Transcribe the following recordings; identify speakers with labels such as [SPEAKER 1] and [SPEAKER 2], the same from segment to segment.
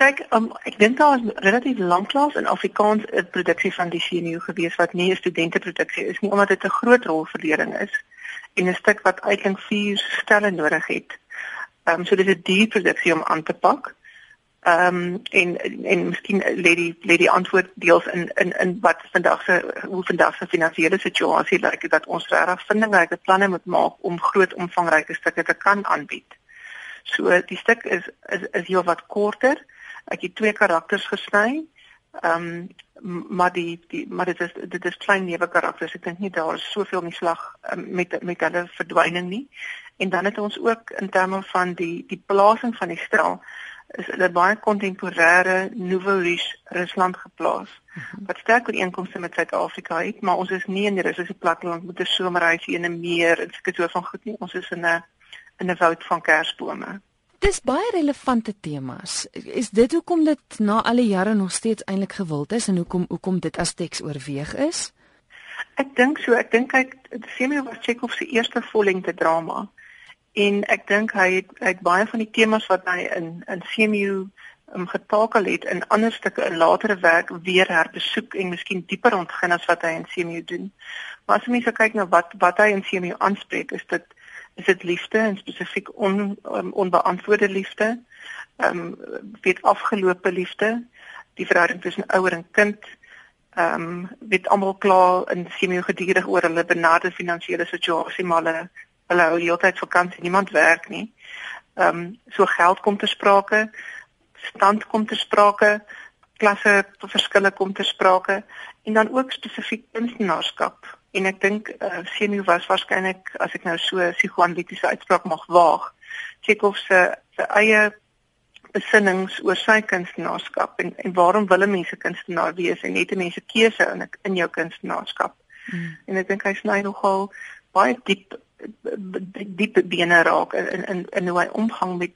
[SPEAKER 1] Kyk, um, ek dink daar is relatief lanklaas in Afrikaans 'n produksie van die CNU gewees wat nie 'n studenteproduksie is nie omdat dit 'n groot rolverdeling is en 'n stuk wat uiteindelik vier stelle nodig het. Ehm um, so dit is 'n duur produksie om aan te pak. Ehm um, en en miskien lê die lê die antwoord deels in in in wat vandag se hoe vandag se finansiële situasie lyk like, dat ons regtig vindingryke planne moet maak om groot omvangryke stukke te kan aanbied. So die stuk is is is heel wat korter. Ek het twee karakters gesny. Ehm um, maar die die maar dit is dit is klein nuwe karakters. Ek dink nie daar is soveel nie slag um, met met hulle verdwyning nie. En dan het ons ook in terme van die die plasing van die stel is hulle baie kontemporêre Nouveau-Riche Rusland geplaas. -hmm. Wat sterk ooreenkomste met Suid-Afrika het, maar ons is nie in die Russiese platteland met 'n somerhuisie en 'n meer en sulke so van goed nie. Ons is in 'n in 'n woud van kersbome.
[SPEAKER 2] Dis baie relevante temas. Is dit hoekom dit na al die jare nog steeds eintlik gewild is en hoekom hoekom dit as teks oorweeg is?
[SPEAKER 1] Ek dink so, ek dink hy Semyo was Chekhov se eerste vollengte drama en ek dink hy het, het baie van die temas wat hy in in CMU um, getakel het in ander stukke in latere werk weer herbesoek en miskien dieper ontgin as wat hy in CMU doen. Maar as jy mens kyk na wat wat hy in CMU aanspreek, is dit is dit liefde en spesifiek on, um, onbeantwoorde liefde. Ehm um, weet afgelope liefde, die verhouding tussen ouer en kind. Ehm um, weet almal klaar in CMU gedurig oor hulle benade finansiële situasie maar hulle hulle hou heeltyd vakansie, niemand werk nie. Ehm um, so geld kom te sprake, stand kom te sprake, klasse verskille kom te sprake en dan ook spesifiek kunstenaarskap. En ek dink uh, eh, Senu was waarskynlik as ek nou so psigoanalitiese uitspraak mag waag, Chekhov se se eie besinnings oor sy kunstenaarskap en en waarom wil mense kunstenaar wees en net mense keuse in in jou kunstenaarskap. Mm. En ek dink hy sny nogal baie diep diepe bene raak in in in hoe hy omgang met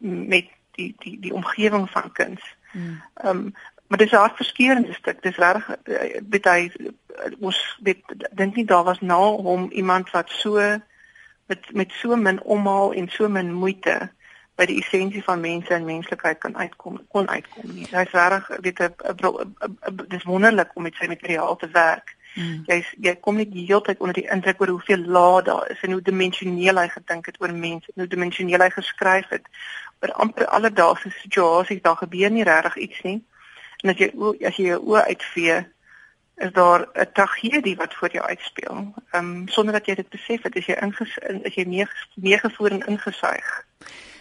[SPEAKER 1] met die die die omgewing van kuns. Hmm. Ehm um, maar dis 'n hartverskeurende stuk. Dis reg weet hy ons weet dink nie daar was na hom iemand wat so met met so min omhaal en so min moeite by die essensie van mense en menslikheid kan uitkom kon uitkom nie. Hy's reg weet 'n dis wonderlik om met sy materiaal te werk. Mm. Jy jy kom net die hele tyd onder die indruk oor hoeveel laag daar is en hoe dimensioneel hy gedink het oor mense, hoe dimensioneel hy geskryf het oor amper alledaagse situasies, daar gebeur nie regtig iets nie. En as jy as jy jou oë uitvee, is daar 'n tragedie wat voor jou uitspeel. Ehm um, sonder dat jy dit besef het, is jy inges is jy meegevoer en ingesuig.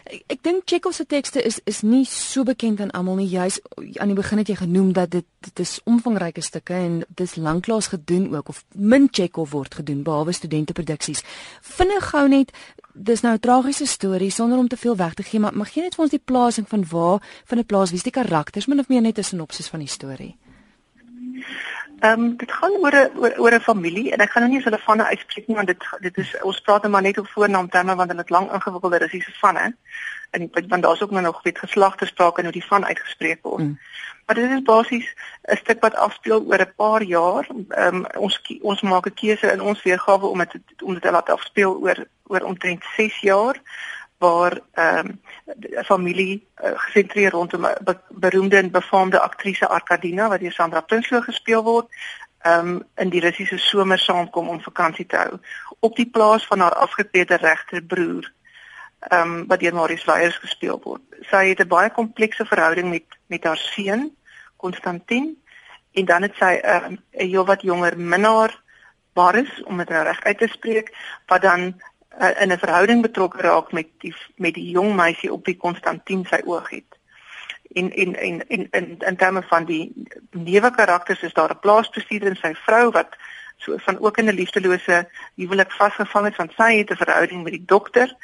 [SPEAKER 2] Ek, ek dink Chekhov se tekste is is nie so bekend aan almal nie. Jy's aan die begin het jy genoem dat dit dit is omvangryke stukke en dis lanklaas gedoen ook of min Chekhov word gedoen behalwe studenteproduksies. Vinnig gou net dis nou 'n tragiese storie sonder om te veel weg te gee, maar mag jy net vir ons die plasing van waar van 'n plaas, wie's die karakters, min of meer net 'n sinopsis van die storie?
[SPEAKER 1] Ehm um, dit gaan oor 'n oor, oor 'n familie en ek gaan nou nie hulle vanne uitspreek nie want dit dit is ons praat nou maar net op voornaam terme want hulle het lank ingewikkelde Russiese vanne en want daar's ook nou nog weet geslagte sprake en hoe die van uitgespreek word. Mm. Maar dit is basies 'n stuk wat afspeel oor 'n paar jaar. Ehm um, ons ons maak 'n keuse in ons weergawe om dit om dit te laat afspeel oor oor omtrent 6 jaar waar ehm um, 'n familie uh, gesentreer rondom 'n be beroemde en befaamde aktrise Arkadina wat deur Sandra Prinsloo gespeel word, ehm um, in die Russiese somer saamkom om vakansie te hou op die plaas van haar afgetrede regterbroer ehm um, wat deur Marius Weyers gespeel word. Sy het 'n baie komplekse verhouding met met haar seun Konstantin en dan het sy ehm, 'n uh, heelwat jonger minnaar Boris om dit nou reg uit te spreek wat dan uh, in 'n verhouding betrokke raak met die met die jong meisie op wie Konstantin sy oog het. En en en en in in terme van die nuwe karakters is daar 'n plaasbestuurder en sy vrou wat so van ook in 'n liefdelose huwelik vasgevang het want sy het 'n verhouding met die dokter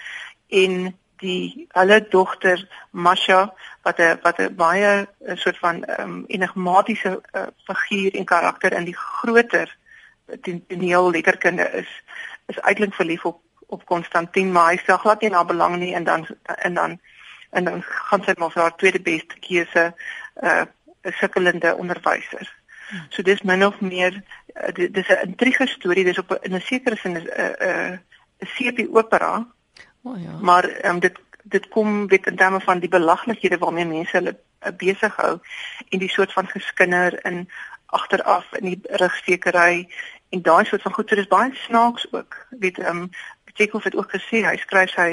[SPEAKER 1] en die hulle dogter Masha wat 'n wat 'n baie 'n soort van um, enigmatiese uh, figuur en karakter in die groter toneel letterkunde is is uiteindelik verlief op op Konstantin maar hy sê glad nie na belang nie en dan en dan en dan gaan sy maar vir haar tweede beste keuse 'n uh, sukkelende onderwyser. Hmm. So dis min of meer uh, dis 'n intrige storie dis op in 'n sekere sin is 'n 'n 'n sepie opera. Oh ja. Maar um, dit dit kom weet in terme van die belaglikhede waarmee mense hulle uh, besig hou en die soort van geskinder in agteraf in die rugstekery en daai soort van goed so dis baie snaaks ook weet ehm um, Chekhov het ook gesê hy skryf sy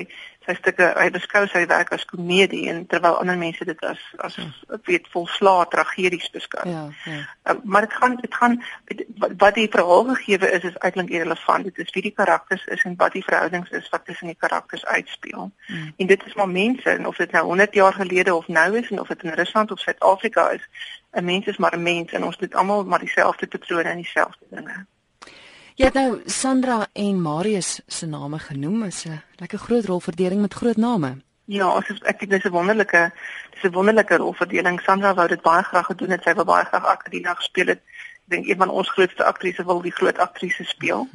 [SPEAKER 1] sy stukke hy beskou sy werk as komedie en terwyl ander mense dit as as ja. weet volslaa tragedies beskou. Ja, ja. Uh, maar dit gaan dit gaan wat die verhaal gegee is is eintlik irrelevant. Dit is wie die karakters is en wat die verhoudings is wat tussen die karakters uitspeel. Hmm. En dit is maar mense en of dit nou 100 jaar gelede of nou is en of dit in Rusland of Suid-Afrika is, 'n mens is maar 'n mens en ons doen almal maar dieselfde patrone en dieselfde dinge.
[SPEAKER 2] Jy het nou Sandra en Marius se name genoem is 'n lekker groot rolverdeling met groot name.
[SPEAKER 1] Ja, as ek dink dis 'n wonderlike dis 'n wonderlike rolverdeling. Sandra wou dit baie graag gedoen het. Sy wou baie graag Akadina gespeel het. Ek dink een van ons grootste aktrise wil die groot aktrise speel.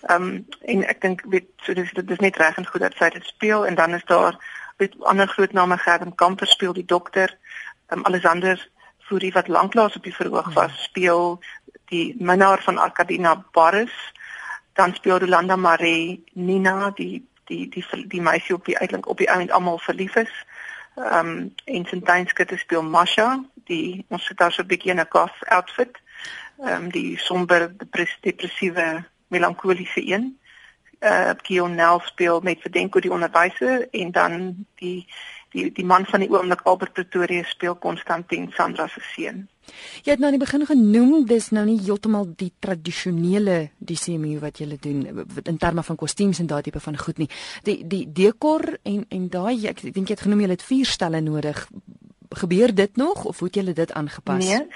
[SPEAKER 1] Ehm um, en ek dink weet so dis dit is net reg en goed dat sy dit speel en dan is daar weet ander groot name Gerben Kamper speel die dokter. Ehm um, Alexander Fourie wat lanklaas op die verhoog was, speel die minnaar van Arkadina Barris, dan speel Rolanda Marie Nina, die die die die, die meisie op die uitlink op die eind almal verlief is. Ehm um, en Sintynskitte speel Masha, die ons sit daar so 'n bietjie in 'n goth outfit. Ehm um, die somber depressiewe melankoliese een. Uh Kionel speel met Verdenko die onderwyser en dan die die die man van die oomblik Albert Pretoria speel Konstantin Sandra se seun.
[SPEAKER 2] Jy het nou aan die begin genoem dis nou nie heeltemal die tradisionele DCMU wat jy doen in terme van kostuums en daai tipe van goed nie. Die die dekor en en daai ek dink jy het genoem jy het vier stelle nodig. Gebeur dit nog of moet jy dit aangepas?
[SPEAKER 1] Nee.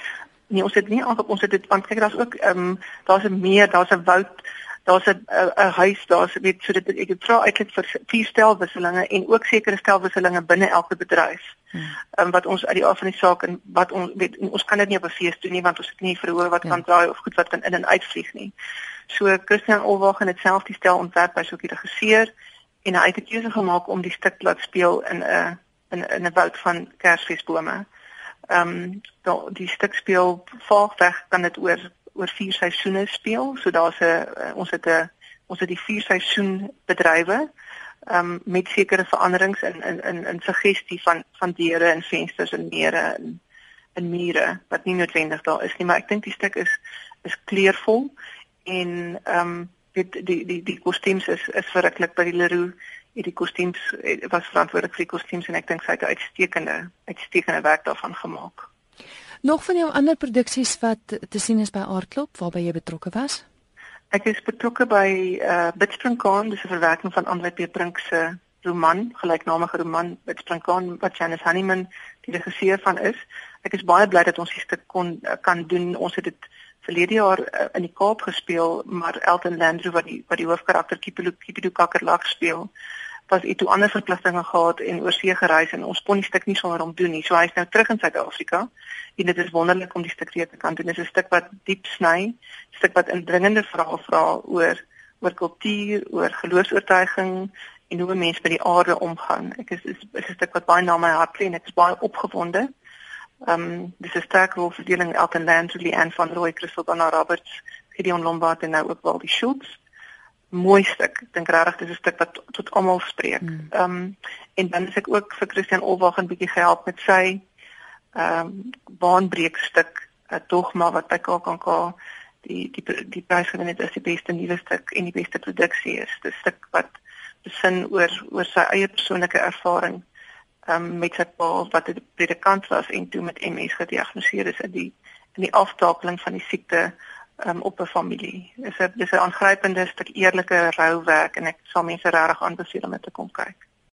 [SPEAKER 1] Nee, ons het nie aangepas ons het dit want kyk daar's ook ehm um, daar's 'n meer, daar's 'n woud daar's 'n 'n huis daar's weet so dit ek het vra eintlik vir vier stelwisselinge en ook sekere stelwisselinge binne elke bedryf. Hmm. Um, wat ons uit die af van die saak en wat ons weet ons kan dit nie op 'n fees doen nie want ons het nie verhoor wat ja. kan draai of goed wat kan in en uitvlieg nie. So Christian Olwag en dit self die stel ontwerp by so 'n regisseur en hy het 'n keuse gemaak om die stuk laat speel in 'n in in 'n woud van kersfeesbome. Ehm um, die stuk speel vaagweg kan dit oor oor vier seisoene speel. So daar's 'n uh, ons het 'n ons het die vier seisoen bedrywe ehm um, met sekere veranderings in in in in suggestie van van deure en vensters en mere en en mure wat nie noodwendig daar is nie, maar ek dink die stuk is is kleurvol en ehm um, dit die die die kostuums is is verruklik by die Leroux het die kostuums was verantwoordelik vir die kostuums en ek dink sy het uitstekende uitstekende werk daarvan gemaak.
[SPEAKER 2] Nog van jou ander produksies wat te sien is by Aardklop waarby jy betrokke was?
[SPEAKER 1] Ek is betrokke by uh Bitspringkaan, dis 'n verwerking van Andre Petrink se roman, gelyknamige roman Bitspringkaan wat Janice Honeyman die regisseur van is. Ek is baie bly dat ons hier stuk kon uh, kan doen. Ons het dit verlede jaar uh, in die Kaap gespeel, maar Elton Landru wat die wat die hoofkarakter Kipilu Kipidu Kakerlak speel was hy toe ander verpligtinge gehad en oorsee gereis en ons kon die stuk nie sonder hom doen nie. So hy's nou terug in Suid-Afrika en dit is wonderlik om die stuk weer te kan doen. Dit is 'n stuk wat diep sny, stuk wat indringende vrae vra oor oor kultuur, oor geloofs-oortuiging en hoe mense met die aarde omgaan. Ek is is, is 'n stuk wat baie na my hart lê en ek is baie opgewonde. Ehm um, dis 'n sterk rolverdeling Elton Landry en van Roy Crystal Donna Roberts, Gideon Lombard en nou ook Waldie Schultz mooi stuk. Ek dink regtig dis 'n stuk wat tot almal spreek. Hmm. Ehm um, en dan is ek ook vir Christian Olwag 'n bietjie gehelp met sy ehm um, baanbreek stuk, 'n dogma wat by KAKNK die die die prys gewen het as die beste nuwe stuk en die beste produksie is. Dis 'n stuk wat besin oor oor sy eie persoonlike ervaring ehm um, met sy pa wat 'n predikant was en toe met MS gediagnoseer is in die in die aftakeling van die siekte um, op 'n familie. Dis 'n dis 'n aangrypende stuk eerlike rouwerk en ek sal mense regtig aanbeveel om dit te kom kyk.